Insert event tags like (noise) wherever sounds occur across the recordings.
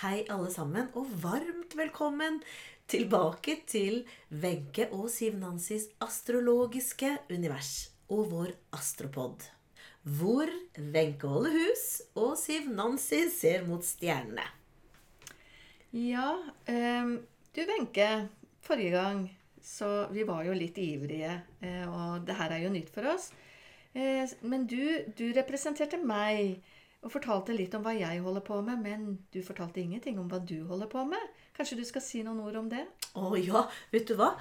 hei alle sammen, og varmt velkommen tilbake til Wenche og Siv Nansis astrologiske univers og vår astropod. Hvor Wenche holder hus og Siv Nancy ser mot stjernene. Ja, um, du Wenche. Forrige gang så Vi var jo litt ivrige, eh, og det her er jo nytt for oss. Eh, men du, du representerte meg og fortalte litt om hva jeg holder på med, men du fortalte ingenting om hva du holder på med. Kanskje du skal si noen ord om det? Å ja, vet du hva?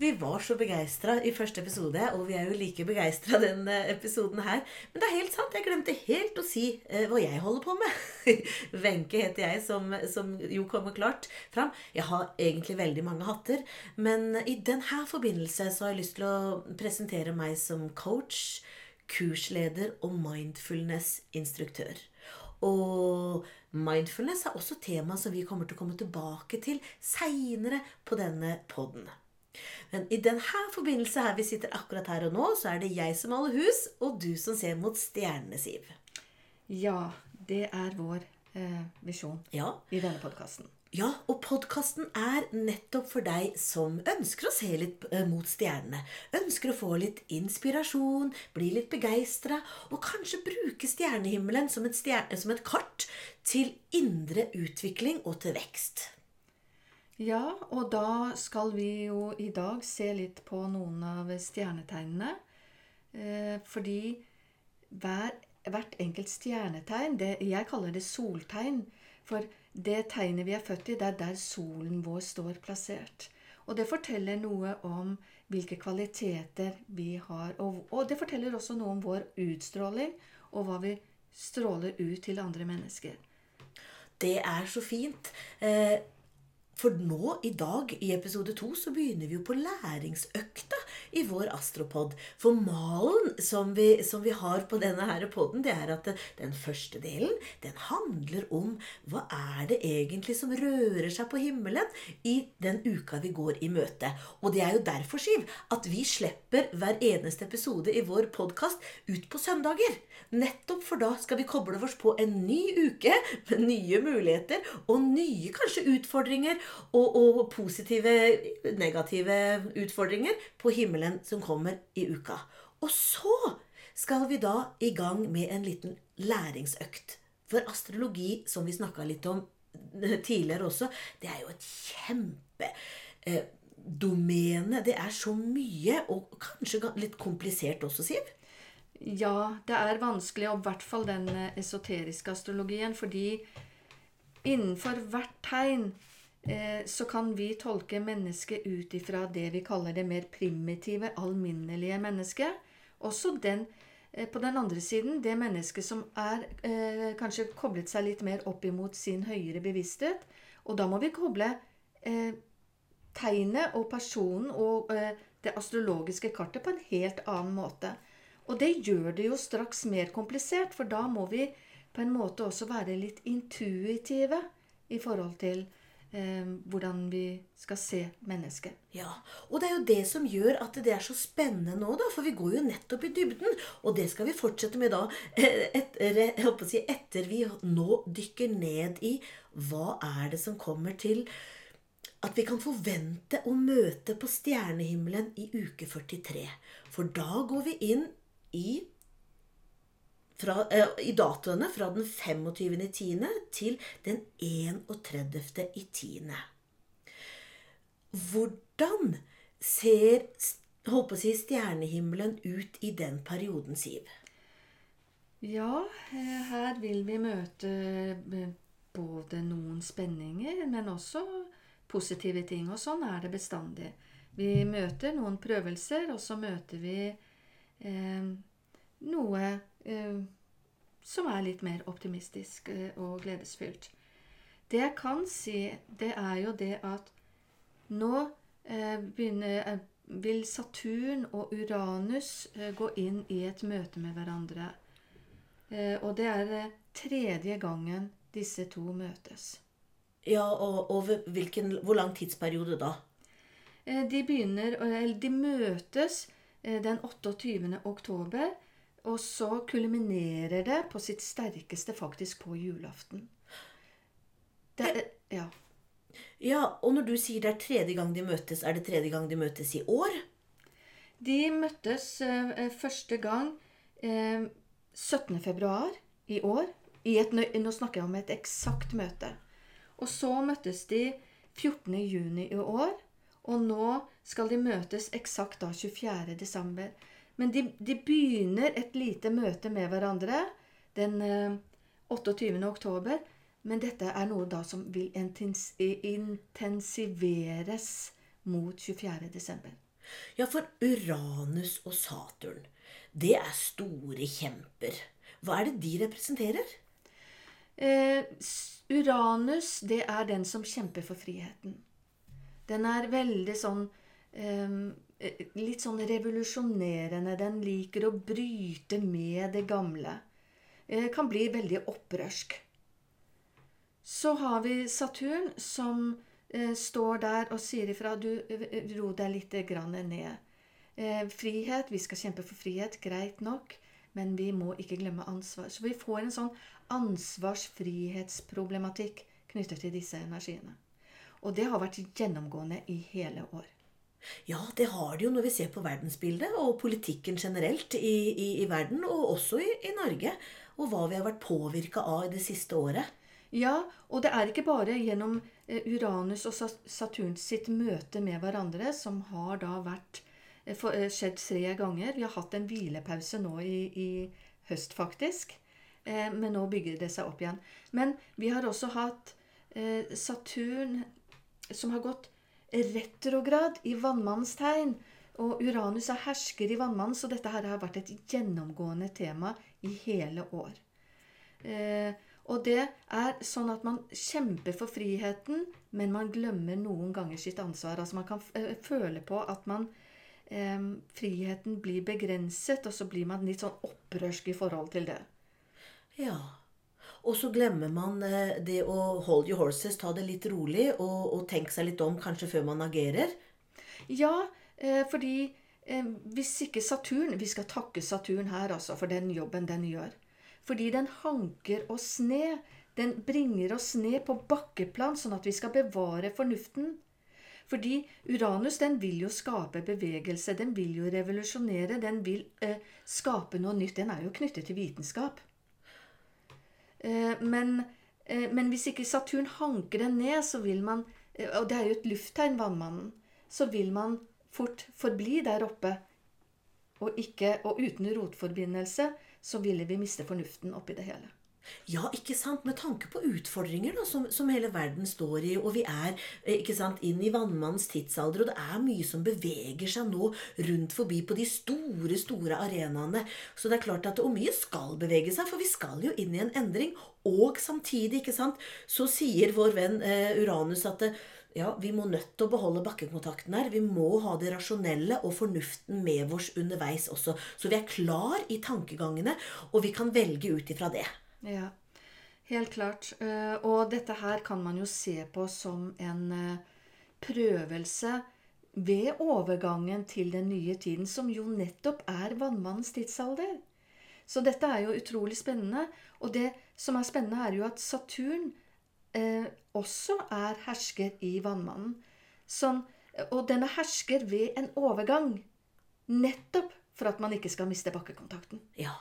Vi var så begeistra i første episode, og vi er jo like begeistra denne episoden her. Men det er helt sant, jeg glemte helt å si eh, hva jeg holder på med. (laughs) Wenche heter jeg, som, som, jo kommer klart fram. Jeg har egentlig veldig mange hatter, men i denne forbindelse så har jeg lyst til å presentere meg som coach, kursleder og mindfulness-instruktør. Og mindfulness er også tema som vi kommer til å komme tilbake til seinere på denne poden. Men i denne forbindelse her vi sitter akkurat her og nå, så er det jeg som maler hus, og du som ser mot stjernene, Siv. Ja, det er vår eh, visjon Ja, i denne podkasten. Ja, og podkasten er nettopp for deg som ønsker å se litt eh, mot stjernene. Ønsker å få litt inspirasjon, bli litt begeistra, og kanskje bruke stjernehimmelen som et, stjerne, som et kart til indre utvikling og til vekst. Ja, og da skal vi jo i dag se litt på noen av stjernetegnene. Eh, fordi hver, hvert enkelt stjernetegn det, Jeg kaller det soltegn. For det tegnet vi er født i, det er der solen vår står plassert. Og det forteller noe om hvilke kvaliteter vi har. Og, og det forteller også noe om vår utstråling, og hva vi stråler ut til andre mennesker. Det er så fint. Eh, for nå, i dag, i episode to, så begynner vi jo på læringsøkta i vår astropod. For malen som vi, som vi har på denne her podden, det er at den første delen, den handler om hva er det egentlig som rører seg på himmelen i den uka vi går i møte. Og det er jo derfor, Siv, at vi slipper hver eneste episode i vår podkast ut på søndager. Nettopp for da skal vi koble oss på en ny uke med nye muligheter og nye kanskje utfordringer og, og positive, negative utfordringer på himmelen som kommer i uka. Og så skal vi da i gang med en liten læringsøkt. For astrologi, som vi snakka litt om tidligere også, det er jo et kjempe eh, domene. Det er så mye, og kanskje litt komplisert også, Siv? Ja, det er vanskelig, og i hvert fall den eh, esoteriske astrologien, fordi innenfor hvert tegn så kan vi tolke mennesket ut ifra det vi kaller det mer primitive, alminnelige mennesket. Også den, eh, på den andre siden det mennesket som er eh, kanskje koblet seg litt mer opp imot sin høyere bevissthet. Og da må vi koble eh, tegnet og personen og eh, det astrologiske kartet på en helt annen måte. Og det gjør det jo straks mer komplisert, for da må vi på en måte også være litt intuitive i forhold til eh, hvordan vi skal se mennesket. Ja, og det er jo det som gjør at det er så spennende nå, da. For vi går jo nettopp i dybden. Og det skal vi fortsette med da etter, si, etter vi nå dykker ned i hva er det som kommer til at vi kan forvente å møte på stjernehimmelen i uke 43. For da går vi inn i, fra, eh, i datoene fra den 25.10. til den 31.10. Hvordan ser håper å si, stjernehimmelen ut i den perioden, Siv? Ja, eh, her vil vi møte eh, både noen spenninger, men også positive ting. Og sånn er det bestandig. Vi møter noen prøvelser, og så møter vi eh, noe som er litt mer optimistisk eh, og gledesfylt. Det jeg kan si, det er jo det at nå eh, begynner, eh, vil Saturn og Uranus eh, gå inn i et møte med hverandre. og det er tredje gangen disse to møtes. Ja, og, og hvilken, hvor lang tidsperiode da? De begynner, eller de møtes den 28. oktober, og så kulminerer det på sitt sterkeste faktisk på julaften. Det, Ja. Ja, Og når du sier det er tredje gang de møtes, er det tredje gang de møtes i år? De møttes eh, første gang eh, 17. februar i år. I et, nå snakker jeg om et eksakt møte. Og så møttes de 14. juni i år. Og nå skal de møtes eksakt da 24. Men de, de begynner et lite møte med hverandre den eh, 28. oktober. Men dette er noe da som vil intensiveres mot 24. desember. Ja, for Uranus og Saturn, det er store kjemper. Hva er det de representerer? Eh, Uranus, det er den som kjemper for friheten. Den er veldig sånn eh, eh, Litt sånn revolusjonerende. Den liker å bryte med det gamle. Eh, kan bli veldig opprørsk. Så har vi Saturn, som eh, står der og sier ifra du, eh, ro deg litt grann ned. Eh, frihet, vi skal kjempe for frihet, greit nok, men vi må ikke glemme ansvar. Så vi får en sånn ansvarsfrihetsproblematikk knyttet til disse energiene. Og det har vært gjennomgående i hele år. Ja, det har det jo når vi ser på verdensbildet og politikken generelt i, i, i verden, og også i, i Norge. Og hva vi har vært påvirka av i det siste året. Ja, og det er ikke bare gjennom eh, Uranus og Saturns Saturn sitt møte med hverandre som har da vært eh, for- eh, skjedd tre ganger. Vi har hatt en hvilepause nå i, i høst, faktisk. Eh, Men nå bygger det seg opp igjen. Men vi har også hatt eh, Saturn som har gått retrograd i vannmannens tegn. Og Uranus er hersker i vannmannen, så dette her har vært et gjennomgående tema i hele år. Eh, og det er sånn at man kjemper for friheten, men man glemmer noen ganger sitt ansvar. Altså man kan eh, føle på at man eh, Friheten blir begrenset, og så blir man litt sånn opprørsk i forhold til det. Ja. Og så glemmer man eh, det å hold your horses, ta det litt rolig, og, og tenke seg litt om kanskje før man agerer. Ja, eh, fordi eh, hvis ikke Saturn Vi skal takke Saturn her, altså, for den jobben den gjør. Fordi den hanker oss ned. Den bringer oss ned på bakkeplan, sånn at vi skal bevare fornuften. Fordi Uranus den vil jo skape bevegelse, den vil jo revolusjonere, den vil eh, skape noe nytt. Den er jo knyttet til vitenskap. Eh, men, eh, men hvis ikke Saturn hanker den ned, så vil man eh, Og det er jo et lufttegn, vannmannen. Så vil man fort forbli der oppe. Og, ikke, og uten rotforbindelse så ville vi miste fornuften oppi det hele. Ja, ikke sant? Med tanke på utfordringer da, som, som hele verden står i, og vi er eh, ikke sant, inn i vannmannens tidsalder, og det er mye som beveger seg nå rundt forbi på de store, store arenaene. Så det er klart at, Og mye skal bevege seg, for vi skal jo inn i en endring. Og samtidig, ikke sant, så sier vår venn eh, Uranus at det, ja, vi må nødt til å beholde bakkekontakten her. Vi må ha det rasjonelle og fornuften med oss underveis også. Så vi er klar i tankegangene, og vi kan velge ut ifra det. Ja, helt klart. Eh, Og dette her kan man jo se på som en eh, prøvelse ved overgangen til den nye tiden, som jo nettopp er vannmannens tidsalder. Så dette er jo utrolig spennende. Og det som er spennende, er jo at Saturn eh, også er hersker i vannmannen. Sånn, og den er hersker ved en overgang. Nettopp for at man ikke skal miste bakkekontakten. Ja.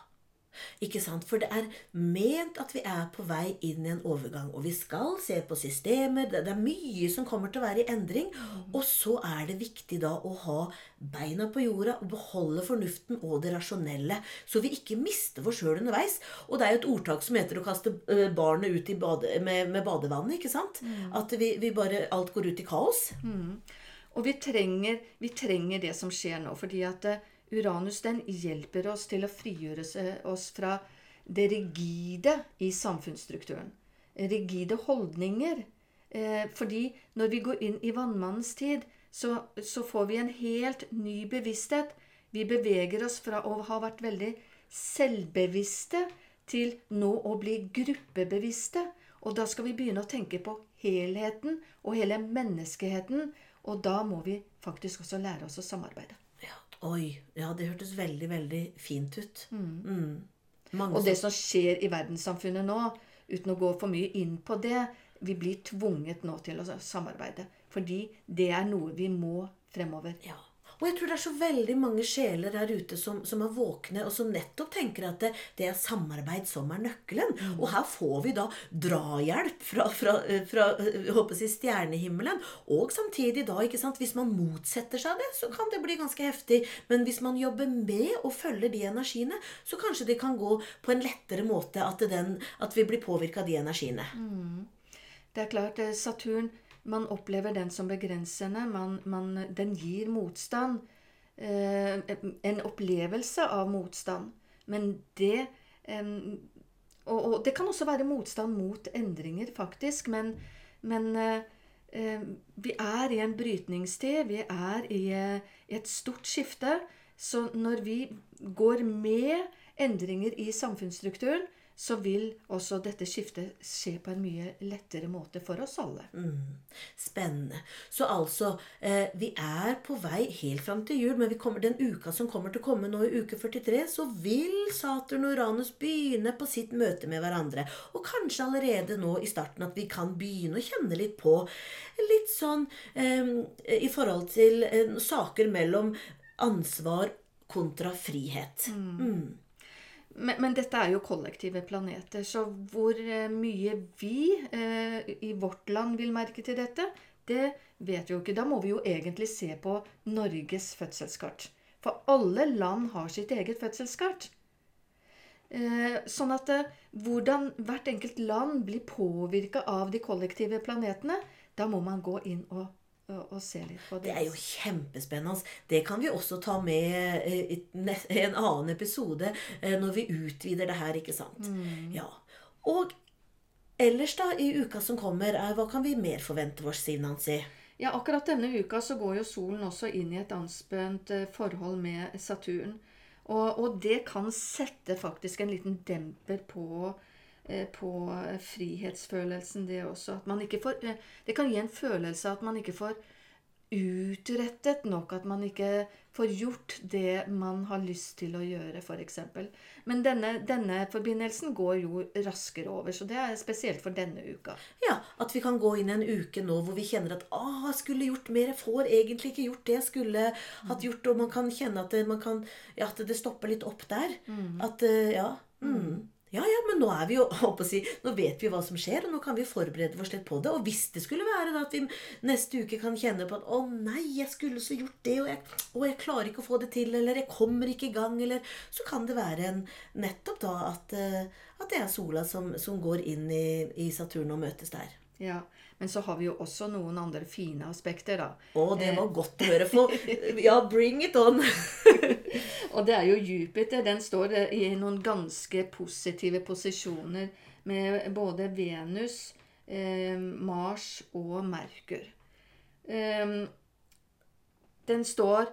Ikke sant? For det er ment at vi er på vei inn i en overgang. Og vi skal se på systemer. Det er mye som kommer til å være i endring. Og så er det viktig da å ha beina på jorda og beholde fornuften og det rasjonelle. Så vi ikke mister oss sjøl underveis. Og det er jo et ordtak som heter å kaste eh, barnet ut i bade, med, med badevannet. ikke sant? At vi, vi bare Alt går ut i kaos. Og vi trenger, vi trenger det som skjer nå, fordi at eh, Uranus den hjelper oss til å frigjøre oss fra det rigide i samfunnsstrukturen. Rigide holdninger. Eh, fordi når vi går inn i vannmannens tid, så, så får vi en helt ny bevissthet. Vi beveger oss fra å ha vært veldig selvbevisste til nå å bli gruppebevisste. Og da skal vi begynne å tenke på helheten og hele menneskeheten. Og da må vi faktisk også lære oss å samarbeide. Oi. Ja, det hørtes veldig, veldig fint ut. Mm. Mange Og det som skjer i verdenssamfunnet nå, uten å gå for mye inn på det, vi blir tvunget nå til å samarbeide. Fordi det er noe vi må fremover. Ja. Og jeg tror det er så veldig mange sjeler der ute som, som er våkne, og som nettopp tenker at det, det er samarbeid som er nøkkelen. Mm. Og her får vi da drahjelp fra, fra, fra jeg håper jeg, stjernehimmelen. Og samtidig da, ikke sant, hvis man motsetter seg det, så kan det bli ganske heftig. Men hvis man jobber med og følger de energiene, så kanskje det kan gå på en lettere måte at, den, at vi blir påvirka av de energiene. Det er klart, eh, Saturn man opplever den som begrensende. Man, man, den gir motstand. Eh, en opplevelse av motstand. Men det eh, og, og, det kan også være motstand mot endringer, faktisk. Men, men eh, vi er i en brytningstid. Vi er i, i et stort skifte. Så når vi går med endringer i samfunnsstrukturen, så vil også dette skiftet skje på en mye lettere måte for oss alle. Mm. Spennende. Så altså, eh, vi er på vei helt fram til jul, men kommer, den uka som kommer til å komme nå i uke 43, så vil Saturn og Uranus begynne på sitt møte med hverandre. Og kanskje allerede nå i starten at vi kan begynne å kjenne litt på litt sånn eh, i forhold til eh, saker mellom ansvar kontra frihet. Mm. Men, men, dette er jo kollektive planeter, så hvor eh, mye vi eh, i vårt land vil merke til dette, det vet vi jo ikke. Da må vi jo egentlig se på Norges fødselskart. For alle land har sitt eget fødselskart. Eh, sånn at eh, hvordan hvert enkelt land blir påvirka av de kollektive planetene, da må man gå inn og og, se litt på det. Det er jo kjempespennende. Det kan vi også ta med i (laughs) en annen episode eh, når vi utvider det her, ikke sant. Mm. Ja. Og ellers, da, i uka som kommer, hva kan vi mer forvente oss, Siv Nancy? Ja, akkurat denne uka så går jo solen også inn i et anspent eh, forhold med Saturn. Og, og det kan sette faktisk en liten demper på Eh, på frihetsfølelsen, det også. Får eh, Det kan gi en følelse av at man ikke får utrettet nok. At man ikke får gjort det man har lyst til å gjøre, f.eks. Men denne, denne, forbindelsen går jo raskere over, så det er spesielt for denne uka. Ja, at vi kan gå inn en uke nå hvor vi kjenner at 'Å, jeg skulle gjort mer, jeg får egentlig ikke gjort det jeg skulle hatt gjort, og man kan kjenne at det, kan, ja, at det stopper litt opp der. Mm. At, eh, ja, mm. Ja, ja, men nå er vi jo, (laughs) si, nå vet vi hva som skjer, og nå kan vi forberede oss litt på det. Og hvis det skulle være da at vi neste uke kan kjenne på at 'Å nei, jeg skulle så gjort det', og jeg, og jeg, klarer ikke å få det til', eller 'jeg kommer ikke i gang', eller Så kan det være en, nettopp da at, eh, at, det er sola som, som går inn i, i Saturn og møtes der. Ja, Men så har vi jo også noen andre fine aspekter, da. Å, det var eh. godt å høre. For, (laughs) ja, bring it on! (laughs) Og det er jo Jupiter. Den står i noen ganske positive posisjoner med både Venus, eh, Mars og Merkur. Um, den står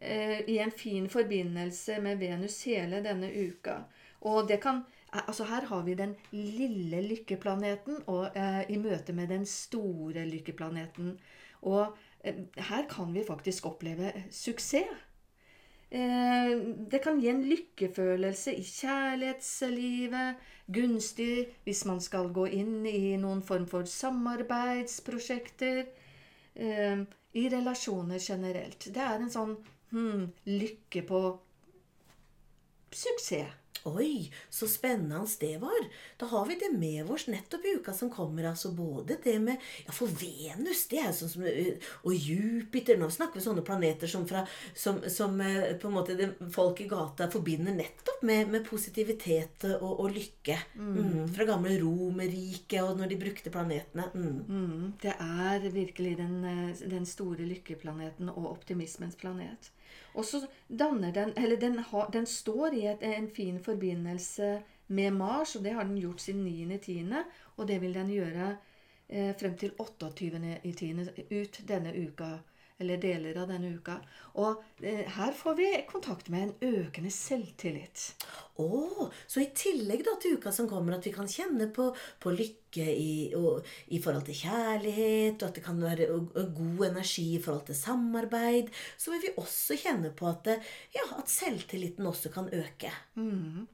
eh, i en fin forbindelse med Venus hele denne uka. Og det kan Altså Her har vi den lille lykkeplaneten og, eh, i møte med den store lykkeplaneten. Og eh, her kan vi faktisk oppleve suksess. Eh, det kan gi en lykkefølelse i kjærlighetslivet. Gunstig hvis man skal gå inn i noen form for samarbeidsprosjekter. Eh, I relasjoner generelt. Det er en sånn hmm, lykke på suksess. Oi, så spennende det var. Da har vi det med oss nettopp i uka som kommer. altså Både det med Ja, for Venus, det er sånn som Og Jupiter Nå snakker vi sånne planeter som, fra, som, som eh, på en måte det, folk i gata forbinder nettopp med, med positivitet og, og lykke. Mm. Mm, fra gamle Romerriket og når de brukte planetene. Mm. mm. Det er virkelig den, eh, den store lykkeplaneten og optimismens planet. Og så danner den Eller den, har, den står i et, en fin forbindelse med Mars, og det har den gjort siden 9.10., og det vil den gjøre eh, frem til 28.10. ut denne uka eller deler av denne uka. Og eh, her får vi kontakt med en økende selvtillit. Å, oh, så i tillegg da til uka som kommer, at vi kan kjenne på, på lykke i, og, i, forhold til kjærlighet, og at det kan være og, og god energi i forhold til samarbeid, så vil vi også kjenne på at, ja, at selvtilliten også kan øke. Mm.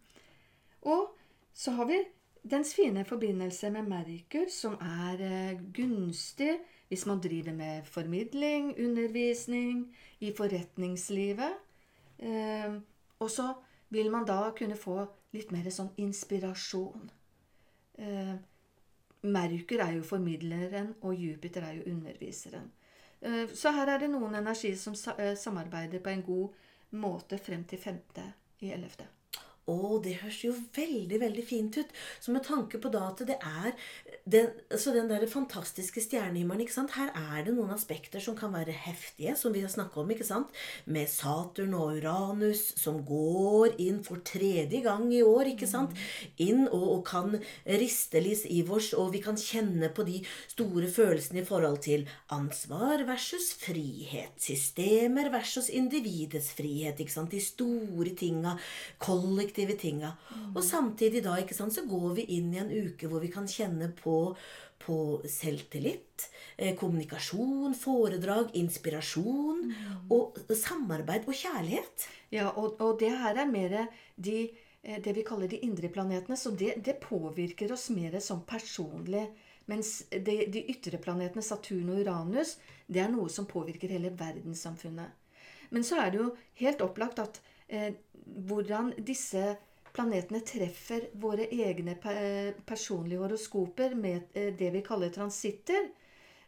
Og så har vi dens fine forbindelse med Merkur, som er eh, gunstig hvis man driver med formidling, undervisning, i forretningslivet. Eh, og så vil man da kunne få litt mer sånn inspirasjon. Eh, Merkur er jo formidleren, og Jupiter er jo underviseren. Eh, så her er det noen energi som sa samarbeider på en god måte frem til femte i ellevte. Å, det høres jo veldig, veldig fint ut. Så med tanke på da at det er den, så den der fantastiske stjernehimmelen ikke sant? Her er det noen aspekter som kan være heftige, som vi har snakka om. ikke sant? Med Saturn og Uranus som går inn for tredje gang i år. ikke sant? Inn og, og kan riste i oss, og vi kan kjenne på de store følelsene i forhold til ansvar versus frihet. Systemer versus individets frihet. ikke sant? De store tinga. Kollektiv positive tinga. Og samtidig da ikke sant, så går vi inn i en uke hvor vi kan kjenne på, på selvtillit, eh, kommunikasjon, foredrag, inspirasjon og samarbeid og kjærlighet. Ja, og, og det her er mer de, eh, det vi kaller de indre planetene. Så det, det påvirker oss mer som personlig. Mens de, de ytre planetene, Saturn og Uranus, det er noe som påvirker hele verdenssamfunnet. Men så er det jo helt opplagt at eh, hvordan disse planetene treffer våre egne personlige horoskoper med eh, det vi kaller transitter,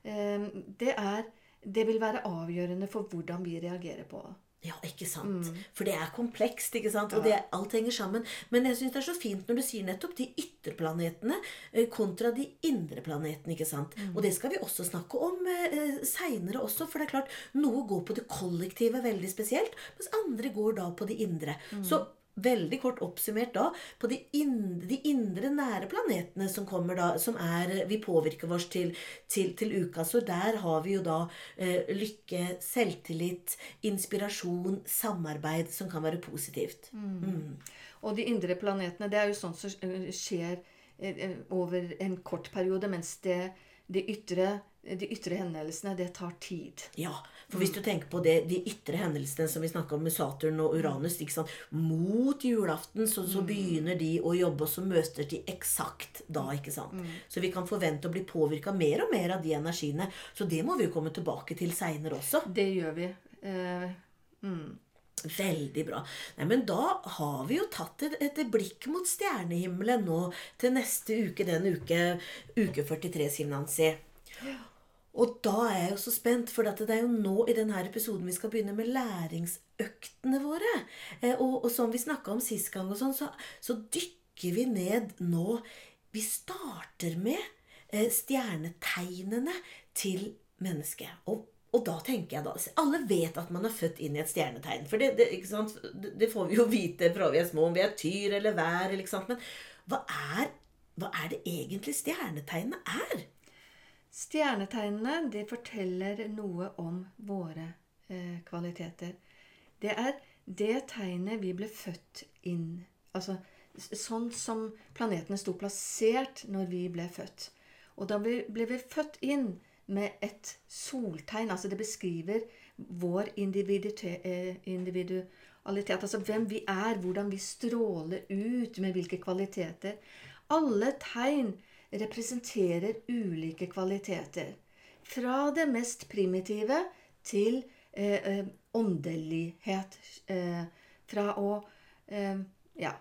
eh, det, er, det vil være avgjørende for hvordan vi reagerer på det. Ja, ikke sant? Mm. For det er komplekst, ikke sant? og det, alt henger sammen. Men jeg syns det er så fint når du sier nettopp de ytterplanetene eh, kontra de indre planetene. ikke sant? Mm. Og det skal vi også snakke om eh, seinere også, for det er klart, noe går på det kollektive veldig spesielt, mens andre går da på det indre. Mm. Så veldig kort oppsummert da på de indre, de indre nære planetene som kommer da, som er Vi påvirker oss til, til, til uka. Så der har vi jo da eh, lykke, selvtillit, inspirasjon, samarbeid som kan være positivt. Mm. Mm. Og de indre planetene, det er jo sånt som eh, skjer eh, eh, over en kort periode, mens det, det ytre de ytre hendelsene, det tar tid. Ja, for hvis du tenker på det, de ytre hendelsene som vi snakka om med Saturn og Uranus ikke sant? Mot julaften så, så, mm. begynner de å jobbe, og så møtes de eksakt da. ikke sant? Mm. Så vi kan forvente å bli påvirka mer og mer av de energiene. Så det må vi jo komme tilbake til seinere også. Det gjør vi. Eh, mm. Veldig bra. Nei, men Da har vi jo tatt et, et, blikk mot stjernehimmelen nå til neste uke, den uke, uke 43, Siv Nancy. Ja. Og da er jeg jo så spent, for det er jo nå i denne episoden vi skal begynne med læringsøktene våre. Eh, og, og, som vi snakka om sist gang, og sånn, så, så, dykker vi ned nå Vi starter med eh, stjernetegnene til mennesket. Og, og, da tenker jeg da Alle vet at man er født inn i et stjernetegn. For det, det, det får vi jo vite fra vi er små, om vi er tyr eller vær. Eller, Men hva er, hva er det egentlig stjernetegnene er? Stjernetegnene de forteller noe om våre eh, kvaliteter. Det er det tegnet vi ble født inn Altså sånn som planetene sto plassert når vi ble født. Og da ble, vi født inn med et soltegn. Altså det beskriver vår eh, individualitet. Altså hvem vi er, hvordan vi stråler ut, med hvilke kvaliteter. Alle tegn representerer ulike kvaliteter. Fra det mest primitive til eh, eh, åndelighet. Eh, fra å eh, Ja.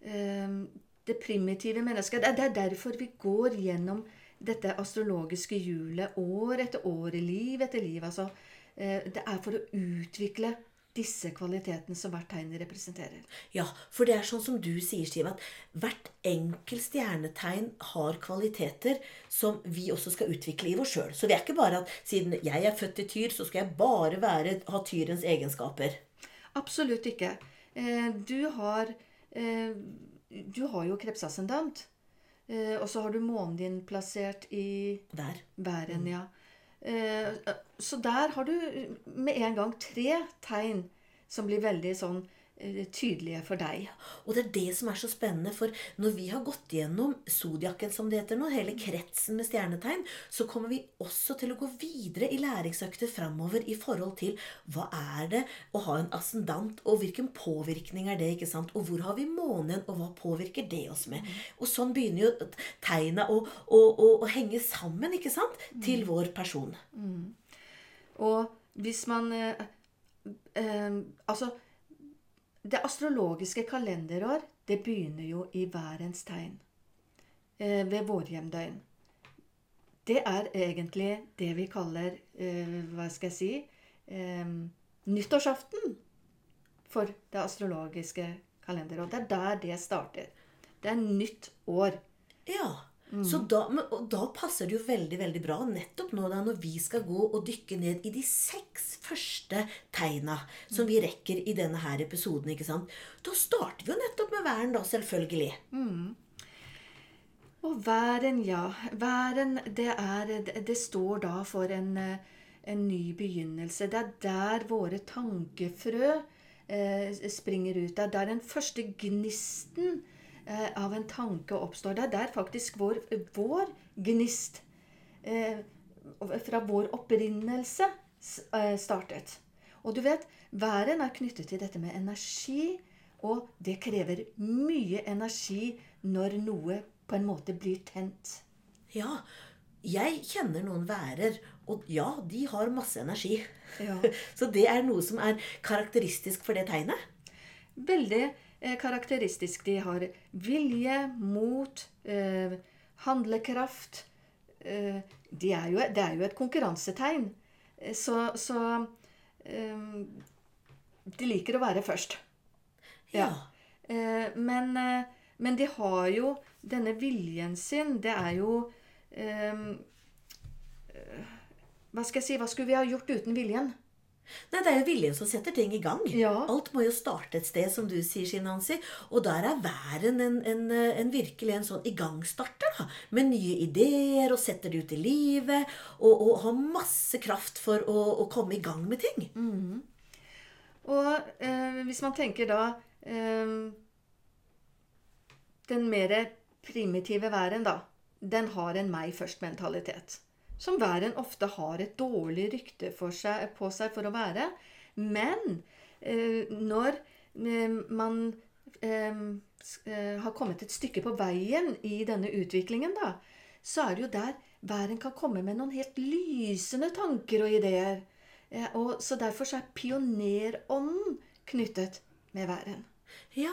Eh, det primitive mennesket. Det er derfor vi går gjennom dette astrologiske hjulet år etter år, liv etter liv. Altså, eh, det er for å utvikle disse kvalitetene som hvert tegn representerer. Ja, for det er sånn som du sier, Siv, at hvert enkelt stjernetegn har kvaliteter som vi også skal utvikle i oss sjøl. Så det er ikke bare at siden jeg er født i tyr, så skal jeg bare være, ha tyrens egenskaper. Absolutt ikke. Eh, du har, eh, du har jo krepsascendant. Eh, og så har du månen din plassert i Vær. Væren, mm. ja. Så der har du med en gang tre tegn som blir veldig sånn eh, tydelige for deg. Og det er det som er så spennende, for når vi har gått gjennom zodiakken, som det heter nå, hele kretsen med stjernetegn, så kommer vi også til å gå videre i læringsøkter framover i forhold til hva er det å ha en ascendant, og hvilken påvirkning er det, ikke sant? Og hvor har vi månen, og hva påvirker det oss med? Og sånn begynner jo tegna å, å, å, å henge sammen, ikke sant? Til vår person. Og hvis man eh, eh, Altså, det astrologiske kalenderår, det begynner jo i værens tegn. Eh, ved vårhjemdøgn. Det er egentlig det vi kaller eh, Hva skal jeg si eh, Nyttårsaften for det astrologiske kalenderår. Det er der det starter. Det er nytt år. Ja. Så da, og da passer det jo veldig veldig bra nettopp nå da når vi skal gå og dykke ned i de seks første tegna som vi rekker i denne her episoden. ikke sant? Da starter vi jo nettopp med væren, da, selvfølgelig. Og væren, ja. Væren, det, er, det, står da for en, en ny begynnelse. Det er der våre tankefrø eh, springer ut. Det er der den første gnisten eh, av en tanke oppstår. Det er der faktisk vår, vår gnist eh, fra vår opprinnelse eh, startet. Og du vet, væren er knyttet til dette med energi, og det krever mye energi når noe på en måte blir tent. Ja, jeg kjenner noen værer, og ja, de har masse energi. Ja. (laughs) Så det er noe som er karakteristisk for det tegnet. Veldig karakteristisk. De har vilje, mot, eh, handlekraft. Eh, de er jo, det er jo et konkurransetegn. Eh, Så, så eh, De liker å være først. Ja. Eh, men, eh, men de har jo denne viljen sin. Det er jo eh, eh, Hva skal jeg si? Hva skulle vi ha gjort uten viljen? Nei, det er jo viljen som setter ting i gang. Ja. Alt må jo starte et sted, som du sier, Shinansi. Og der er væren en, en, en virkelig en sånn igangstarter, da. Med nye ideer, og setter det ut i livet. Og, og har masse kraft for å, å komme i gang med ting. Og eh, hvis man tenker da eh, Den mer primitive væren, da, den har en meg først-mentalitet. Som væren ofte har et dårlig rykte seg, på seg for å være. Men eh, når eh, man eh, eh, har kommet et stykke på veien i denne utviklingen, da, så er det jo der væren kan komme med noen helt lysende tanker og ideer. Eh, og så derfor så er pionerånden knyttet med væren. Ja,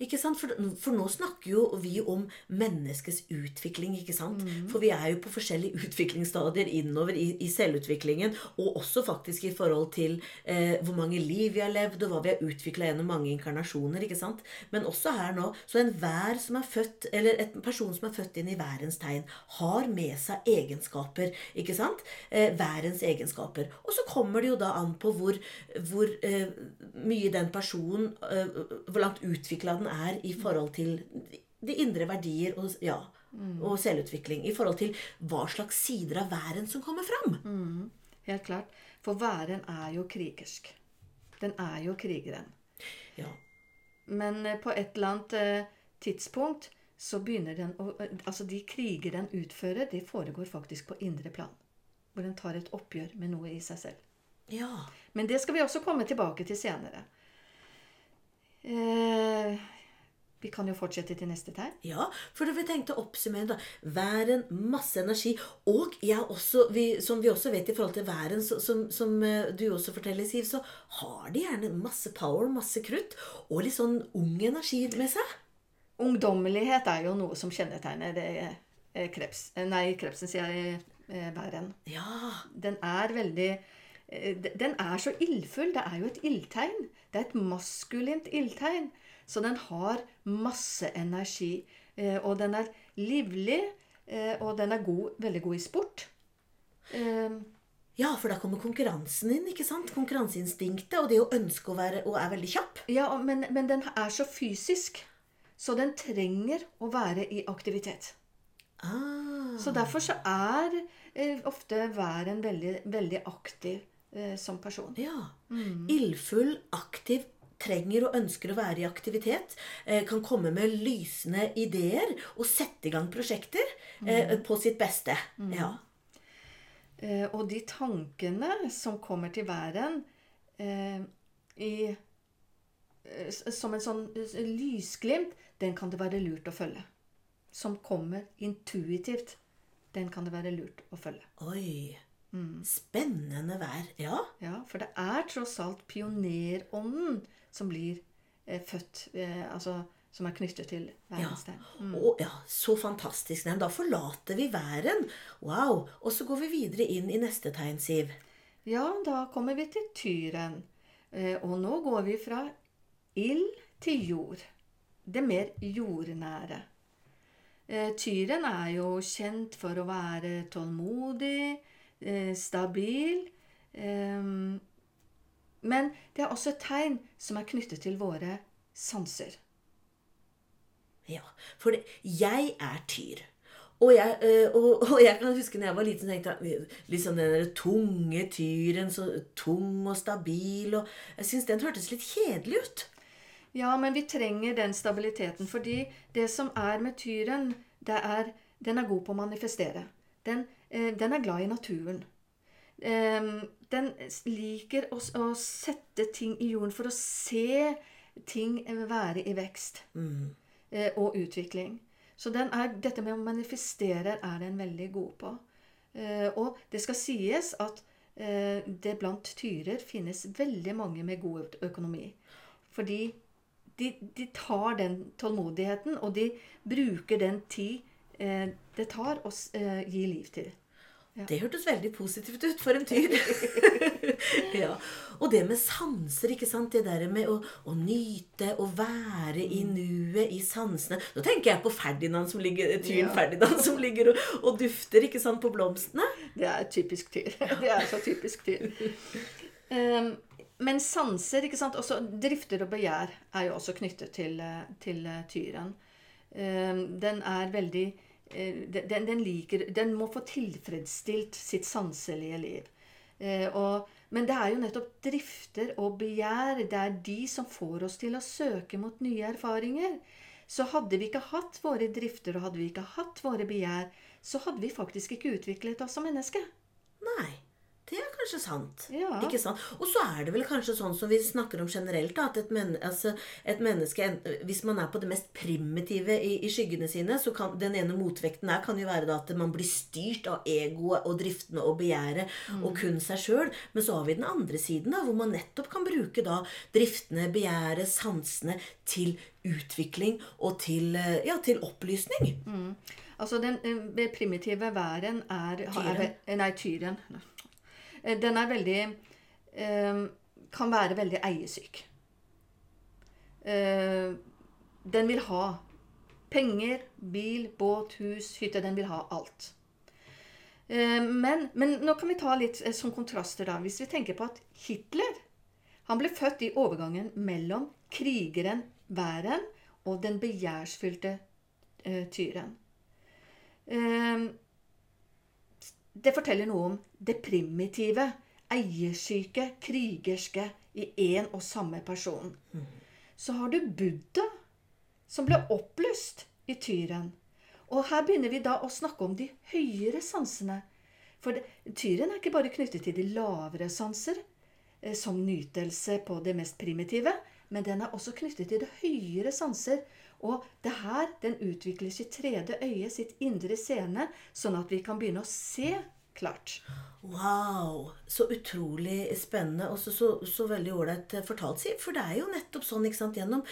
ikke sant? For, for nå snakker jo vi om menneskets utvikling, ikke sant? For vi er jo på forskjellige (laughs) utviklingsstadier innover i, i selvutviklingen, og også faktisk i forhold til eh, hvor mange liv vi har levd, og hva vi har utvikla gjennom mange inkarnasjoner, ikke sant? Men også her nå, så enhver som er født, eller en person som er født inn i værens tegn, har med seg egenskaper, ikke sant? Eh, værens egenskaper. Og så kommer det jo da an på hvor, hvor eh, mye den personen eh, Hvor langt utvikla den er i forhold til de indre verdier og, ja, og selvutvikling. I forhold til hva slags sider av væren som kommer fram. Helt klart. For væren er jo krigersk. Den er jo krigeren. Ja. Men eh, på et eller annet eh, tidspunkt så begynner den å eh, Altså, de kriger den utfører, det foregår faktisk på indre plan. Hvor den tar et oppgjør med noe i seg selv. ja. Men det skal vi også komme tilbake til senere. Eh, vi kan jo fortsette til neste tegn. Ja, for da vi tenkte å oppsummere da. Væren, masse energi. Og jeg også, vi, som vi også vet i forhold til væren, så, som, som eh, du også forteller, Siv, så har de gjerne masse power, masse krutt, og litt sånn ung energi med seg. Ungdommelighet er jo noe som kjennetegner det, eh, kreps, eh, Nei, krepsen, sier jeg. Eh, væren. Ja, Den er veldig eh, Den er så ildfull. Det er jo et ildtegn. Det er et maskulint ildtegn. Så den har masse energi. Eh, Og den er livlig, eh, og den er god, veldig god i sport. Eh, Ja, for da kommer konkurransen inn, ikke sant? Konkurranseinstinktet og det å ønske å være og er veldig kjapp. Ja, men, men den er så fysisk. Så den trenger å være i aktivitet. Ah, Så derfor så er eh, ofte væren veldig, veldig aktiv eh, som person. ja. Ildfull, aktiv, trenger og ønsker å være i aktivitet, eh, kan komme med lysende ideer og sette i gang prosjekter eh, på sitt beste. Ja. Eh, og de tankene som kommer til væren eh, i, eh, som en sånn lysglimt, den kan det være lurt å følge. Som kommer intuitivt. Den kan det være lurt å følge. Oi. Spennende vær. Ja. Ja, For det er tross alt pionerånden som blir eh, født eh, Altså som er knyttet til Ja. Mm. Å, ja, så fantastisk. Nei, da forlater vi væren. Wow. Og så går vi videre inn i neste tegn, Siv. Ja, da kommer vi til tyren. Eh, Og nå går vi fra ild til jord. Det mer jordnære. Eh, Tyren er jo kjent for å være tålmodig, eh, stabil. ehm, Men det er også et tegn som er knyttet til våre sanser. Ja, for det, jeg er tyr. Og jeg, øh, og, og jeg kan huske når jeg var liten, tenkte jeg liksom den der tunge tyren, så tung og stabil, og jeg syns den hørtes litt kjedelig ut. Ja, men vi trenger den stabiliteten, fordi det som er med tyren, det er den er god på å manifestere. Den, eh, den er glad i naturen. Den liker å, å sette ting i jorden for å se ting være i vekst mm. og utvikling. Så den er, dette med å manifestere er den veldig god på. Eh, og det skal sies at eh, det blant tyrer finnes veldig mange med god økonomi. Fordi de, de tar den tålmodigheten, og de bruker den tid eh, det tar å eh, gi liv til. Det hørtes veldig positivt ut for en tyr. (laughs) ja. Og det med sanser, ikke sant? Det der med å, å nyte, å være i nuet, i sansene. Nå tenker jeg på Ferdinand som ligger, tyren Ja. Ferdinand som ligger og, og dufter ikke sant, på blomstene. Det er typisk tyr. (laughs) Det er så typisk tyr. Um, men sanser, ikke sant, også drifter og begjær er jo også knyttet til, eh, til eh, tyren. Um, den er veldig den, den liker Den må få tilfredsstilt sitt sanselige liv. Eh, og, men det er jo nettopp drifter og begjær det er de som får oss til å søke mot nye erfaringer. Så hadde vi ikke hatt våre drifter og hadde vi ikke hatt våre begjær, så hadde vi faktisk ikke utviklet oss som mennesker. Nei, kanskje sant. Ja. Ikke sant? Og så er det vel kanskje sånn som vi snakker om generelt, da, at et, men, altså, et menneske Hvis man er på det mest primitive i, i skyggene sine, så kan den ene motvekten her kan jo være da at man blir styrt av egoet og driftene og begjæret og kun seg sjøl. Men så har vi den andre siden, da, hvor man nettopp kan bruke da driftene, begjæret, sansene til utvikling og til, eh, ja, til opplysning. Altså den den primitive væren er, er Nei, tyren. Eh, Den er veldig eh, Kan være veldig eiesyk. Eh, Den vil ha penger, bil, båt, hus, hytte. Den vil ha alt. Men, men nå kan vi ta litt som kontraster, da. Hvis vi tenker på at Hitler han ble født i overgangen mellom krigeren væren og den begjærsfylte tyren. Eh, det forteller noe om det primitive, eiersyke, krigerske i én og samme person. Så har du Buddha, som ble opplyst i tyren. Og her begynner vi da å snakke om de høyere sansene. For tyren er ikke bare knyttet til de lavere sanser, eh, som nytelse på det mest primitive, men den er også knyttet til de høyere sanser. Og det her, den utvikler sitt tredje øye, sitt indre scene, sånn at vi kan begynne å se klart. Wow! Så utrolig spennende og så, så, så veldig ålreit fortalt, Siv. For det er jo nettopp sånn ikke sant, gjennom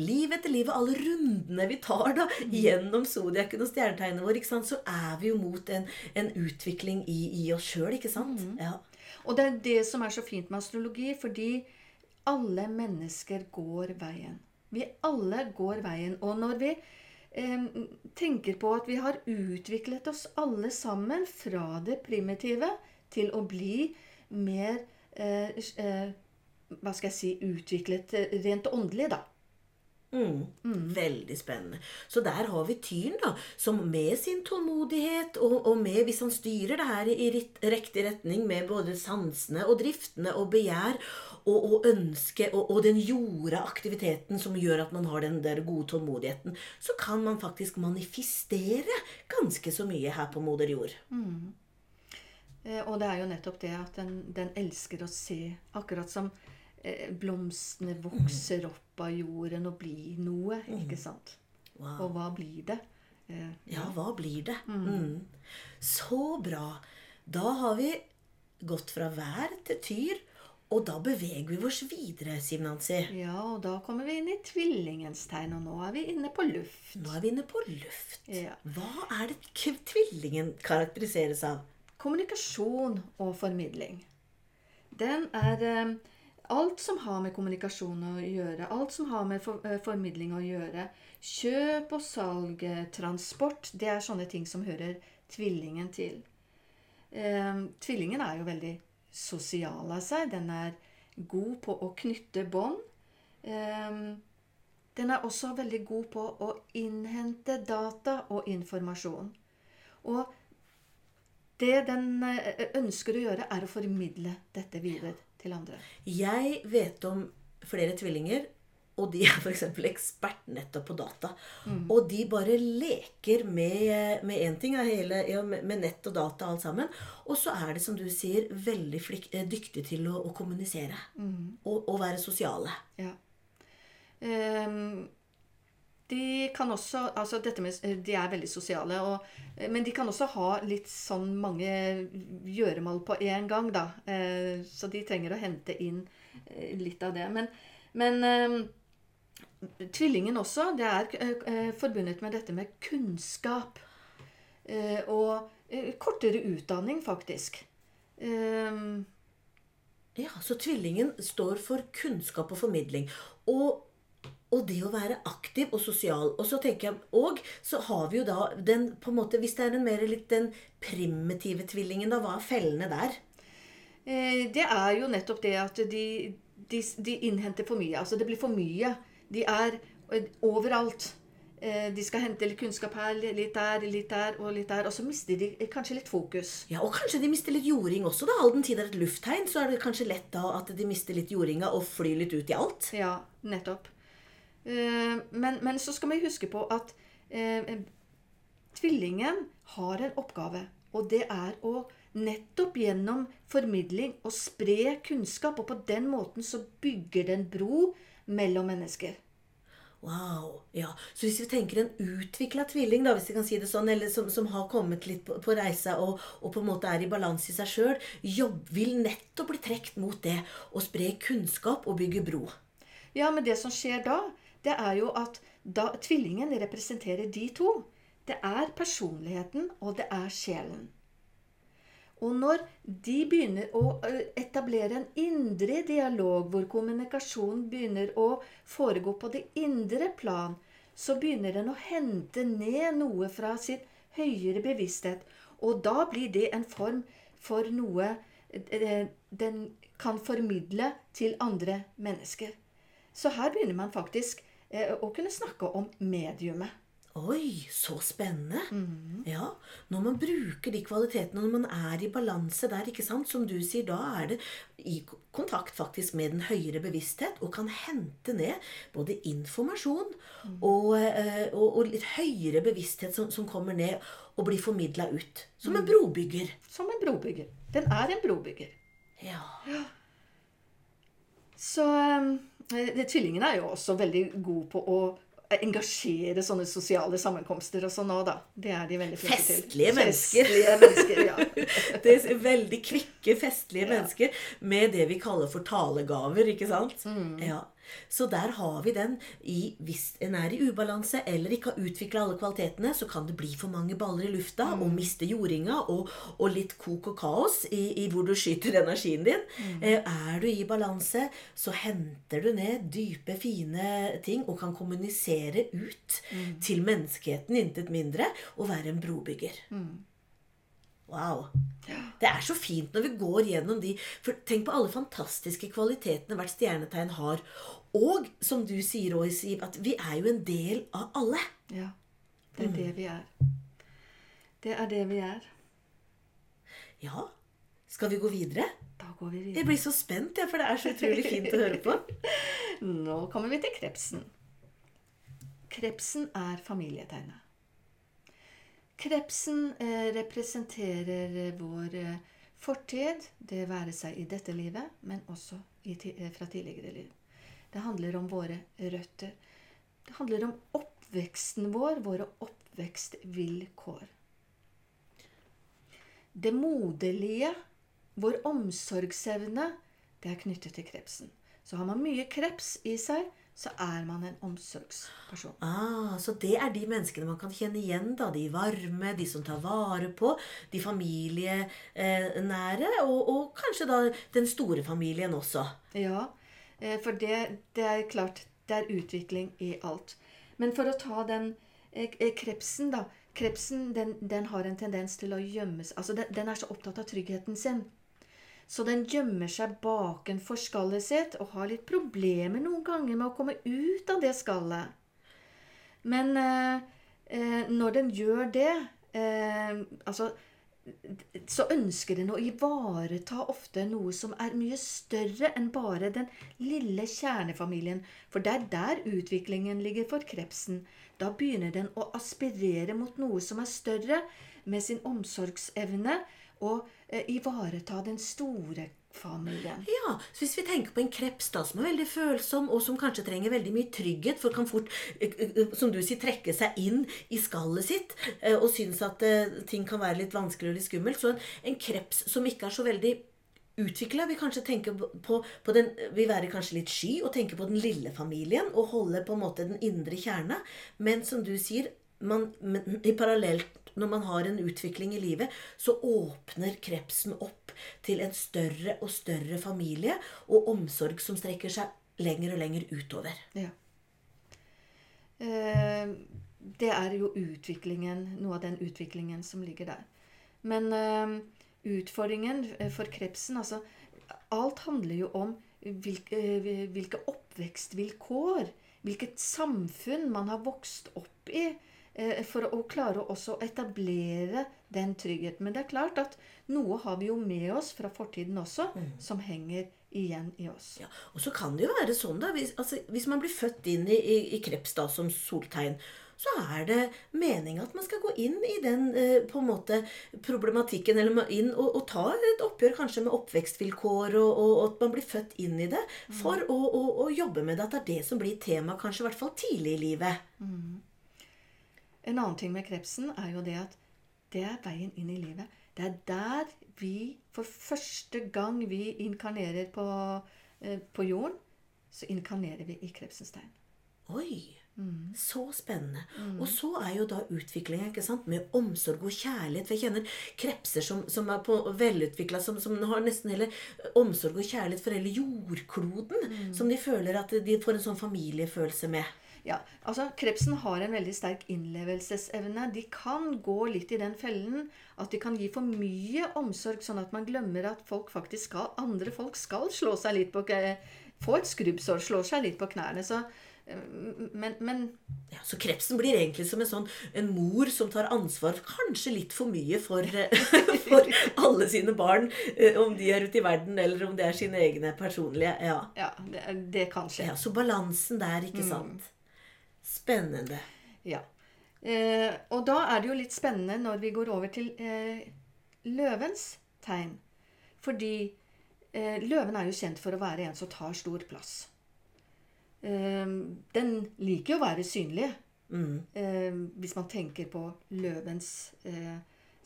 liv etter liv og alle rundene vi tar da, gjennom zodiaken og stjernetegnet vår, ikke sant, så er vi jo mot en, en utvikling i, i oss sjøl, ikke sant? Ja. Og det er det som er så fint med astrologi, fordi alle mennesker går veien. Vi alle går veien. Og når vi eh, tenker på at vi har utviklet oss alle sammen fra det primitive til å bli mer eh, eh, Hva skal jeg si utviklet eh, rent åndelig, da. Mm. Veldig spennende. Så der har vi tyren, da, som med sin tålmodighet, og, og med, hvis han styrer det her i ritt- riktig retning med både sansene og driftene og begjær og, og ønske og, og den jorda aktiviteten som gjør at man har den der gode tålmodigheten, så kan man faktisk manifestere ganske så mye her på moder jord. Mm. Og det er jo nettopp det at den, den elsker å se, akkurat som eh, blomstene vokser opp av jorden og blir noe, ikke sant? Wow. Og hva blir det? Eh, Ja, hva blir det? Mm. Så bra. Da har vi gått fra vær til tyr, og da beveger vi oss videre, Siv Nancy. ja, og da kommer vi inn i tvillingens tegn, og nå er vi inne på luft. Nå er vi inne på luft. Ja. Hva er det tvillingen karakteriseres av? Kommunikasjon og formidling. Den er eh, alt som har med kommunikasjon å gjøre, alt som har med eh, formidling å gjøre. Kjøp og salg, eh, transport, det er sånne ting som hører tvillingen til. Eh, tvillingen er jo veldig sosial av seg. Den er god på å knytte bånd. Eh, den er også veldig god på å innhente data og informasjon. Og det den eh, ønsker å gjøre, er å formidle dette videre til andre. Jeg vet om flere tvillinger, og de er f.eks. ekspert nettopp på data. Og de bare leker med med én ting, hele, ja, med nett og data alt sammen. Og så er de, som du sier, veldig flik, dyktige dyktig til å, å kommunisere. Og, og være sosiale. Ja. Ehm, de kan også altså dette med, De er veldig sosiale, og, eh, men de kan også ha litt sånn mange gjøremål på én gang, da. Eh, så de trenger å hente inn eh, litt av det. Men, men tvillingen også, det er eh, eh, forbundet med dette med kunnskap. Eh, og eh, kortere utdanning, faktisk. Ja, Så tvillingen står for kunnskap og formidling. Og, og det å være aktiv og sosial. Og så tenker jeg, og så har vi jo da den på en måte, Hvis det er en mer litt den primitive tvillingen, da, hva er fellene der? Eh, Det er jo nettopp det at de, de, de innhenter for mye. Altså det blir for mye. De er eh, overalt. Eh, De skal hente litt kunnskap her, litt der, litt der og litt der. Og så mister de kanskje litt fokus. Ja, Og kanskje de mister litt jording også, da. All den tid det er et lufttegn, så er det kanskje lett da at de mister litt jordinga og flyr litt ut i alt. Ja, nettopp. Eh, Men, men så skal vi huske på at eh, tvillingen har en oppgave. Og det er å nettopp gjennom formidling å spre kunnskap. Og på den måten så bygger den bro mellom mennesker. Wow. ja. Så hvis vi tenker en utvikla tvilling, da, hvis vi kan si det sånn, eller som, som har kommet litt på, på reise og, og på en måte er i balanse i seg sjøl, vil nettopp bli trukket mot det å spre kunnskap og bygge bro. Ja, men det som skjer da, det er jo at da, tvillingen representerer de to. Det er personligheten, og det er sjelen. Og når de begynner å etablere en indre dialog, hvor kommunikasjonen begynner å foregå på det indre plan, så begynner den å hente ned noe fra sin høyere bevissthet. Og da blir det en form for noe eh, den kan formidle til andre mennesker. Så her begynner man faktisk eh, å kunne snakke om mediumet. Oi, så spennende. Ja, Når man bruker de kvalitetene, når man er i balanse der, ikke sant, som du sier, da er det i kontakt faktisk med den høyere bevissthet og kan hente ned både informasjon og, eh, og, og litt høyere bevissthet som, som kommer ned og blir formidla ut. Som en brobygger. Som en brobygger. Den er en brobygger. Ja. Så eh, det, Tvillingene er jo også veldig gode på å engasjere sånne sosiale sammenkomster og sånn òg, da. Det er de veldig flinke til. Festlige mennesker. Festlige mennesker, ja. (laughs) Det er veldig kvikke, festlige mennesker med det vi kaller for talegaver, ikke sant? Ja. Så der har vi den. I, hvis en er i ubalanse eller ikke har utvikla alle kvalitetene, så kan det bli for mange baller i lufta og miste jordinga og, og litt kok og kaos i, i hvor du skyter (laughs) energien din. Eh, er du i balanse, så henter du ned dype, fine ting og kan kommunisere ut til menneskeheten, intet mindre, og være en brobygger. Wow. Det er så fint når vi går gjennom de For tenk på alle fantastiske kvalitetene hvert stjernetegn har. Og som du sier òg, Siv, at vi er jo en del av alle. Ja. Det er det vi er. Det er det vi er. Ja. Skal vi gå videre? Da går vi videre. Jeg blir så spent, jeg, for det er så utrolig fint å høre på. (laughs) Nå kommer vi til krepsen. Krepsen er familietegnet. Krepsen eh, representerer eh, vår eh, fortid, det være seg i dette livet, men også i, fra tidligere liv. Det handler om våre røtter. Det handler om oppveksten vår, våre oppvekstvilkår. Det moderlige, vår omsorgsevne, det er knyttet til krepsen. Så har man mye kreps i seg, så er man en omsorgsperson. Ah, så det er de menneskene man kan kjenne igjen, da. De varme, de som tar vare på, de familienære, og, og kanskje da den store familien også. Ja, for det, det er klart, det er utvikling i alt. Men for å ta den eh, eh, krepsen, da. Krepsen den, den har en tendens til å gjemme seg Altså, den, den er så opptatt av tryggheten sin. Så den gjemmer seg bakenfor skallet sitt og har litt problemer noen ganger med å komme ut av det skallet. Men eh, eh, når den gjør det eh, Altså så ønsker den å ivareta ofte noe som er mye større enn bare den lille kjernefamilien. For det er der utviklingen ligger for krepsen. Da begynner den å aspirere mot noe som er større, med sin omsorgsevne, og eh, ivareta den store familien. Ja, så Hvis vi tenker på en kreps da, som er veldig følsom, og som kanskje trenger veldig mye trygghet, for kan fort, eh, eh, som du sier, trekke seg inn i skallet sitt eh, og synes at eh, ting kan være litt vanskelig og litt skummelt, så en, kreps som ikke er så veldig utvikla, vil kanskje tenke på, på den, vil være kanskje litt sky og tenke på den lille familien og holde på en måte den indre kjerne. Men som du sier, man, men, i parallelt når man har en utvikling i livet, så åpner krepsen opp til en større og større familie og omsorg som strekker seg lenger og lenger utover. Ja. Eh, det er jo utviklingen, noe av den utviklingen som ligger der. Men eh, utfordringen eh, for krepsen altså, Alt handler jo om hvilke, eh, hvilke oppvekstvilkår, hvilket samfunn man har vokst opp i, for å klare også å etablere den tryggheten. Men det er klart at noe har vi jo med oss fra fortiden også, som henger igjen i oss. Ja, og så kan det jo være sånn, da, hvis, altså, hvis man blir født inn i, i, i kreps da, som soltegn, så er det meninga at man skal gå inn i den eh, på en måte problematikken, eller inn og, og ta et oppgjør kanskje med oppvekstvilkår, og, og, og at man blir født inn i det, for å, å, å jobbe med det. At det er det som blir tema, kanskje i hvert fall tidlig i livet. En annen ting med krepsen er jo det at det er veien inn i livet. Det er der vi for første gang vi inkarnerer på, eh, på jorden, så inkarnerer vi i krepsens tegn. Oi! Så spennende. Og så er jo da utviklinga med omsorg og kjærlighet. For jeg kjenner krepser som, som er på velutvikla, som, som har nesten hele omsorg og kjærlighet for hele jordkloden. Som de føler at de får en sånn familiefølelse med. Ja, altså Krepsen har en veldig sterk innlevelsesevne. De kan gå litt i den fellen at de kan gi for mye omsorg, sånn at man glemmer at folk faktisk skal, andre folk skal slå seg litt på Få et skrubbsår, slå seg litt på knærne. Så, eh, men, men Ja, så krepsen blir egentlig som en sånn en mor som tar ansvar kanskje litt for mye for, (laughs) for alle sine barn. eh, Om de er ute i verden, eller om det er sine egne personlige. Ja. ja, det, det kan skje. ja så balansen der, ikke sant. Spennende. Ja. Eh, og da er det jo litt spennende når vi går over til eh, løvens tegn. Fordi eh, løven er jo kjent for å være en som tar stor plass. Eh, den liker jo å være synlig. Eh, hvis man tenker på løvens eh,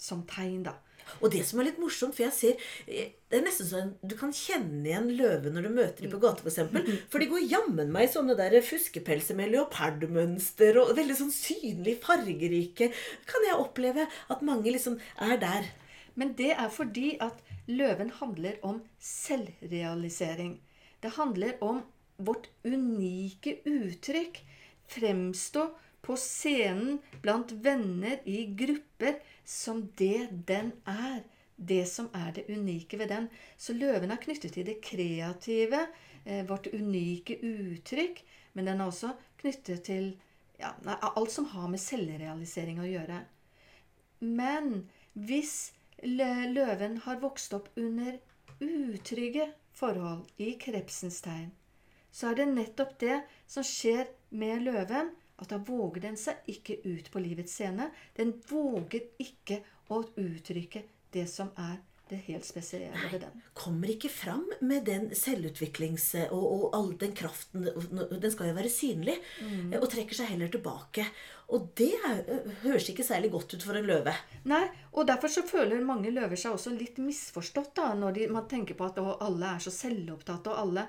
som tegn, da. Og det som er litt morsomt, for jeg ser eh, Det er nesten sånn du kan kjenne igjen løven når du møter dem på gata, f.eks. For (laughs) de går jammen meg i sånne der fuskepelser med leopardmønster og veldig sånn synlig fargerike. Kan jeg oppleve at mange liksom er der. Men det er fordi at løven handler om selvrealisering. Det handler om vårt unike uttrykk. Fremstå på scenen blant venner i grupper som det den er. det som er det unike ved den. Så løven er knyttet til det kreative, eh, vårt unike uttrykk. Men den er også knyttet til ja, alt som har med selvrealisering å gjøre. Men hvis løven har vokst opp under utrygge forhold i krepsens tegn, så er det nettopp det som skjer med løven, at da våger den seg ikke ut på livets scene. Den våger ikke å uttrykke det som er det helt spesielle ved den. Kommer ikke fram med den selvutviklings- og, og all den kraften Den skal jo være synlig. Mm. Og trekker seg heller tilbake. Og det er, høres ikke særlig godt ut for en løve. Nei, og derfor så føler mange løver seg også litt misforstått da, når de, man tenker på at å, alle er så selvopptatte, og alle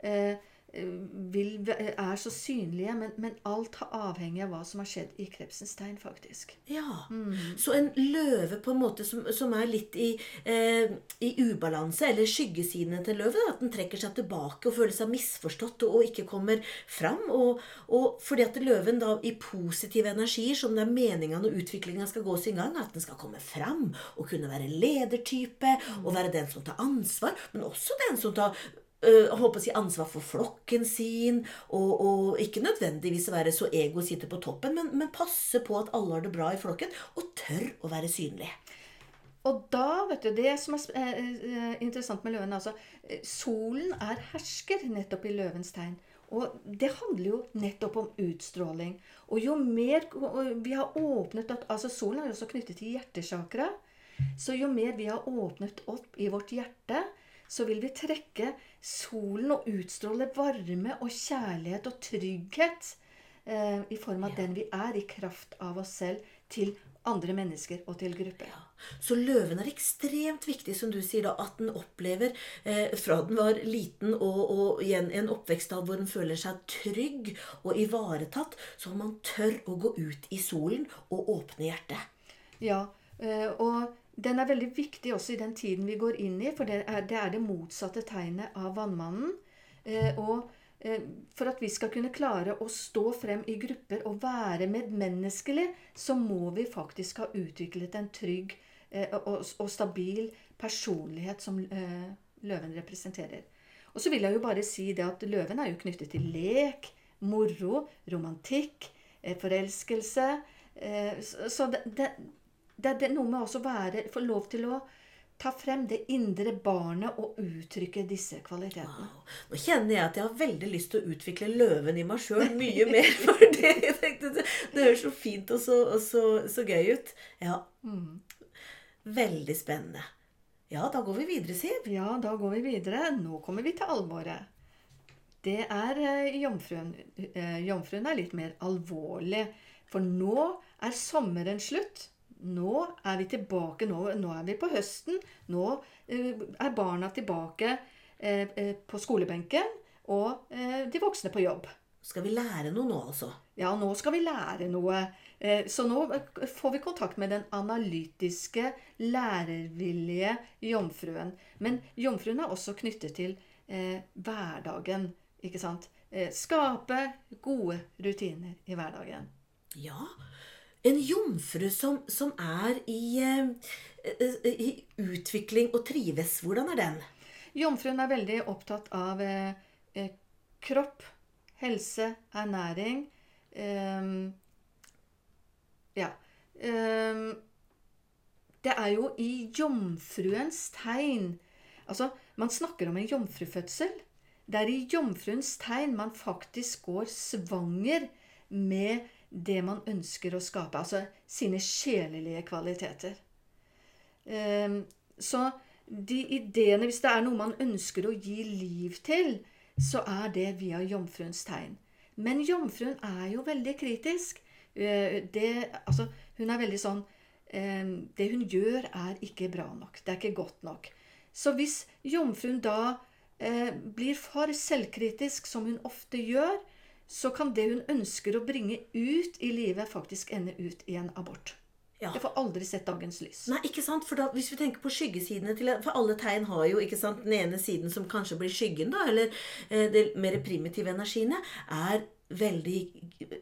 eh, vil, er så synlige, men, men, alt har avhengig av hva som har skjedd i krepsens tegn, faktisk. Ja, mm. Så en løve på en måte som, som er litt i, eh, i, ubalanse, eller skyggesidene til løven, at den trekker seg tilbake og føler seg misforstått og, og ikke kommer fram. Og, og, fordi at løven da i positive energier, som det er meninga når utviklinga skal gå sin gang, at den skal komme fram og kunne være ledertype og være den som tar ansvar, men også den som tar håper å si ansvar for flokken sin, og, og, ikke nødvendigvis være så ego og sitte på toppen, men, men, passe på at alle har det bra i flokken, og tør å være synlig. Og da, vet du, Det som er eh, eh, interessant med løven altså, eh, Solen er hersker nettopp i løvens tegn. Og det handler jo nettopp om utstråling. Og jo mer vi har åpnet altså Solen er jo også knyttet til hjertesakra. Så jo mer vi har åpnet opp i vårt hjerte, så vil vi trekke solen og utstråle varme og kjærlighet og trygghet eh, i form av ja. den vi er, i kraft av oss selv, til andre mennesker og til grupper. Ja. Så løven er ekstremt viktig, som du sier, da, at den opplever eh, fra den var liten og, og igjen en oppvekst hvor den føler seg trygg og ivaretatt, så man tør å gå ut i solen og åpne hjertet. Ja, eh, og den er veldig viktig også i den tiden vi går inn i, for det er det, er det motsatte tegnet av vannmannen. Eh, og eh, for at vi skal kunne klare å stå frem i grupper og være medmenneskelig, så må vi faktisk ha utviklet en trygg eh, og, og, stabil personlighet som eh, løven representerer. Og så vil jeg jo bare si det at løven er jo knyttet til lek, moro, romantikk, eh, forelskelse. Eh, så det, det det er noe med å være, få lov til å ta frem det indre barnet og uttrykke disse kvalitetene. Wow. Nå kjenner jeg at jeg har veldig lyst til å utvikle løven i meg sjøl mye mer. For det, det, det høres så fint og så, og så, så gøy ut. Ja. Mm. Veldig spennende. Ja, da går vi videre, Siv. Ja, da går vi videre. Nå kommer vi til alvoret. Det er eh, jomfruen. Eh, jomfruen er litt mer alvorlig. For nå er sommeren slutt. Nå er vi tilbake. Nå, nå er vi på høsten. Nå eh, er barna tilbake eh, eh, på skolebenken, og de voksne på jobb. Skal vi lære noe nå, altså? Ja, nå skal vi lære noe. Så nå får vi kontakt med den analytiske, lærervillige jomfruen. Men jomfruen er også knyttet til hverdagen. Ikke sant? skape gode rutiner i hverdagen. Ja, en jomfru som, som er i, uh, i, utvikling og trives. Hvordan er den? Jomfruen er veldig opptatt av eh, kropp, helse, ernæring. eh, ja. Eh, det er jo i jomfruens tegn Altså, man snakker om en jomfrufødsel. Det er i jomfruens tegn man faktisk går svanger med det man ønsker å skape. Altså sine sjelelige kvaliteter. Ehm, så de ideene Hvis det er noe man ønsker å gi liv til, så er det via jomfruens tegn. Men jomfruen er jo veldig kritisk. Eh, det, altså, hun er veldig sånn ehm, Det hun gjør, er ikke bra nok. Det er ikke godt nok. Så hvis jomfruen da eh, blir for selvkritisk, som hun ofte gjør, så kan det hun ønsker å bringe ut i livet, faktisk ende ut i en abort. Ja. Det får aldri sett dagens lys. Nei, ikke sant? For da, Hvis vi tenker på skyggesidene til For alle tegn har jo ikke sant, den ene siden som kanskje blir skyggen, da, eller eh, de mer primitive energiene, er veldig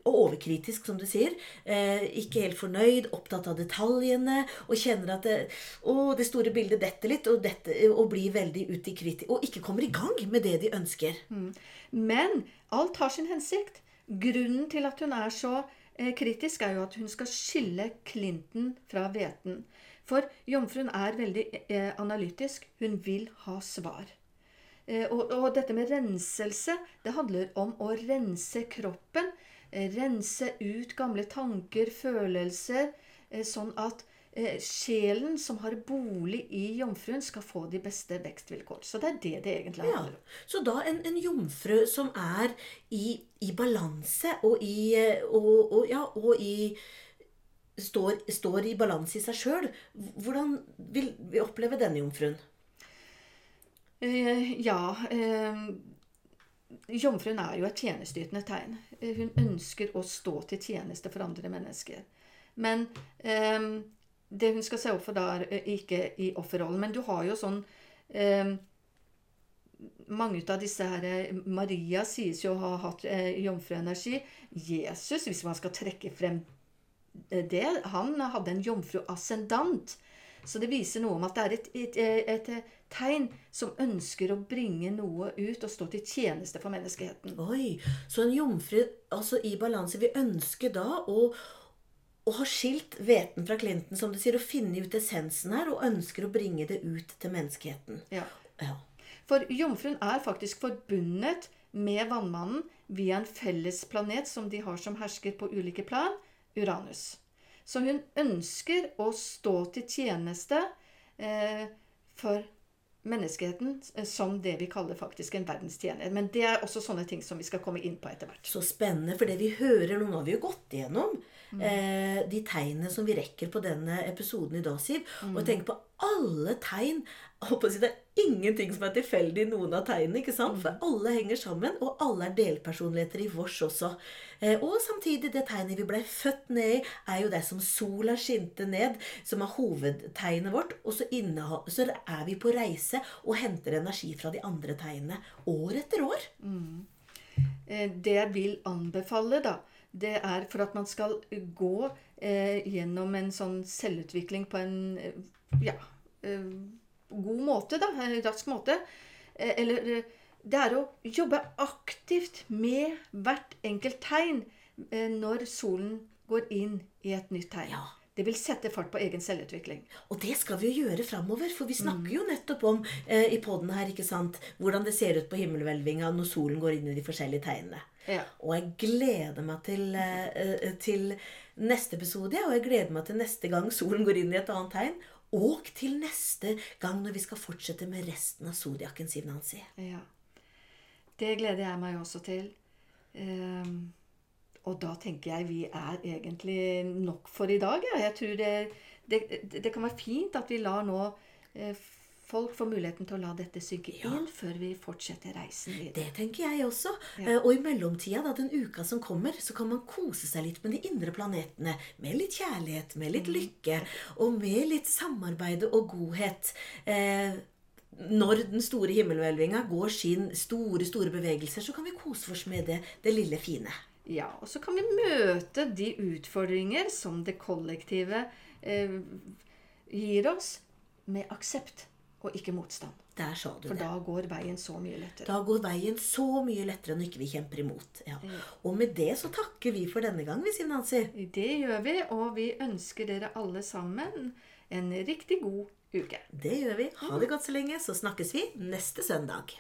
overkritisk, som du sier. Eh, ikke helt fornøyd, opptatt av detaljene, og kjenner at det, å, det store bildet detter litt, og, dette, og blir veldig ute i kritikk. Og ikke kommer i gang med det de ønsker. Men alt har sin hensikt. Grunnen til at hun er så eh, kritisk, er jo at hun skal skille Clinton fra hveten. For jomfruen er veldig eh, analytisk. Hun vil ha svar. Eh, og, og dette med renselse, det handler om å rense kroppen. Eh, rense ut gamle tanker, følelser, eh, sånn at sjelen som har bolig i jomfruen, skal få de beste vekstvilkår. Så det er det det egentlig handler om. Så da en, en jomfru som er i, i balanse og i, og, og, ja, og i står, står i balanse i seg sjøl, hvordan vil vi oppleve denne jomfruen? Eh, ja eh, Jomfruen er jo et tjenesteytende tegn. Eh, hun ønsker å stå til tjeneste for andre mennesker. Men det hun skal se opp for da, er ikke i offerrollen. Men du har jo sånn Mange av disse her Maria sies jo å ha hatt eh, jomfruenergi. Jesus, hvis man skal trekke frem det, han hadde en jomfruascendant. Så det viser noe om at det er et, et, et, tegn som ønsker å bringe noe ut og stå til tjeneste for menneskeheten. Oi, så en jomfru altså i balanse. vil ønske da å, å ha skilt hveten fra klinten, som du sier, og finne ut essensen her, og ønsker å bringe det ut til menneskeheten. Ja. Ja. For jomfruen er faktisk forbundet med vannmannen via en felles planet som de har som hersker på ulike plan, Uranus. Så hun ønsker å stå til tjeneste eh, for menneskeheten eh, som det vi kaller faktisk en verdenstjener. Men det er også sånne ting som vi skal komme inn på etter hvert. Så spennende, for det vi hører nå, har vi jo gått igjennom eh, de tegnene som vi rekker på denne episoden i dag, Siv. Og tenk på alle tegn. Jeg å si, det er ingenting som er tilfeldig i noen av tegnene. ikke sant? For alle henger sammen, og alle er delpersonligheter i vårs også. Eh, og samtidig, det tegnet vi ble født ned i, er jo det som sola skinte ned, som er hovedtegnet vårt. Og så, så er vi på reise og henter energi fra de andre tegnene år etter år. Mm. Det jeg vil anbefale, da, det er for at man skal gå eh, gjennom en sånn selvutvikling på en eh, ja, eh, god måte, da, rask måte. Eh, eller eh, det er å jobbe aktivt med hvert enkelt tegn eh, når solen går inn i et nytt tegn. Ja. Det vil sette fart på egen selvutvikling. Og det skal vi jo gjøre framover, for vi snakker jo nettopp om eh, i poden her, ikke sant, hvordan det ser ut på himmelhvelvinga når solen går inn i de forskjellige tegnene. Ja. Og jeg gleder meg til, eh, eh, til neste episode, og jeg gleder meg til neste gang solen går inn i et annet tegn. Og til neste gang når vi skal fortsette med resten av zodiaken, Siv Nancy. Ja. Det gleder jeg meg også til. Um, og da tenker jeg vi er egentlig nok for i dag. Ja. Jeg tror det, det, det kan være fint at vi lar nå eh, folk får muligheten til å la dette synke inn før vi fortsetter reisen videre. Det tenker jeg også. Ja. Og i mellomtida, da, den uka som kommer, så kan man kose seg litt med de indre planetene. Med litt kjærlighet, med litt lykke, og med litt samarbeid og godhet. Eh, når den store himmelhvelvinga går sin store, store bevegelser, så kan vi kose oss med det, det lille fine. Ja, og så kan vi møte de utfordringer som det kollektive eh, gir oss, med aksept og ikke motstand. Der sa du For det. da går veien så mye lettere. Da går veien så mye lettere når ikke vi kjemper imot. Ja. Og med det så takker vi for denne gang, vi, Siv Nancy. Det gjør vi, og vi ønsker dere alle sammen en riktig god uke. Det gjør vi. Ha det godt så lenge, så snakkes vi neste søndag.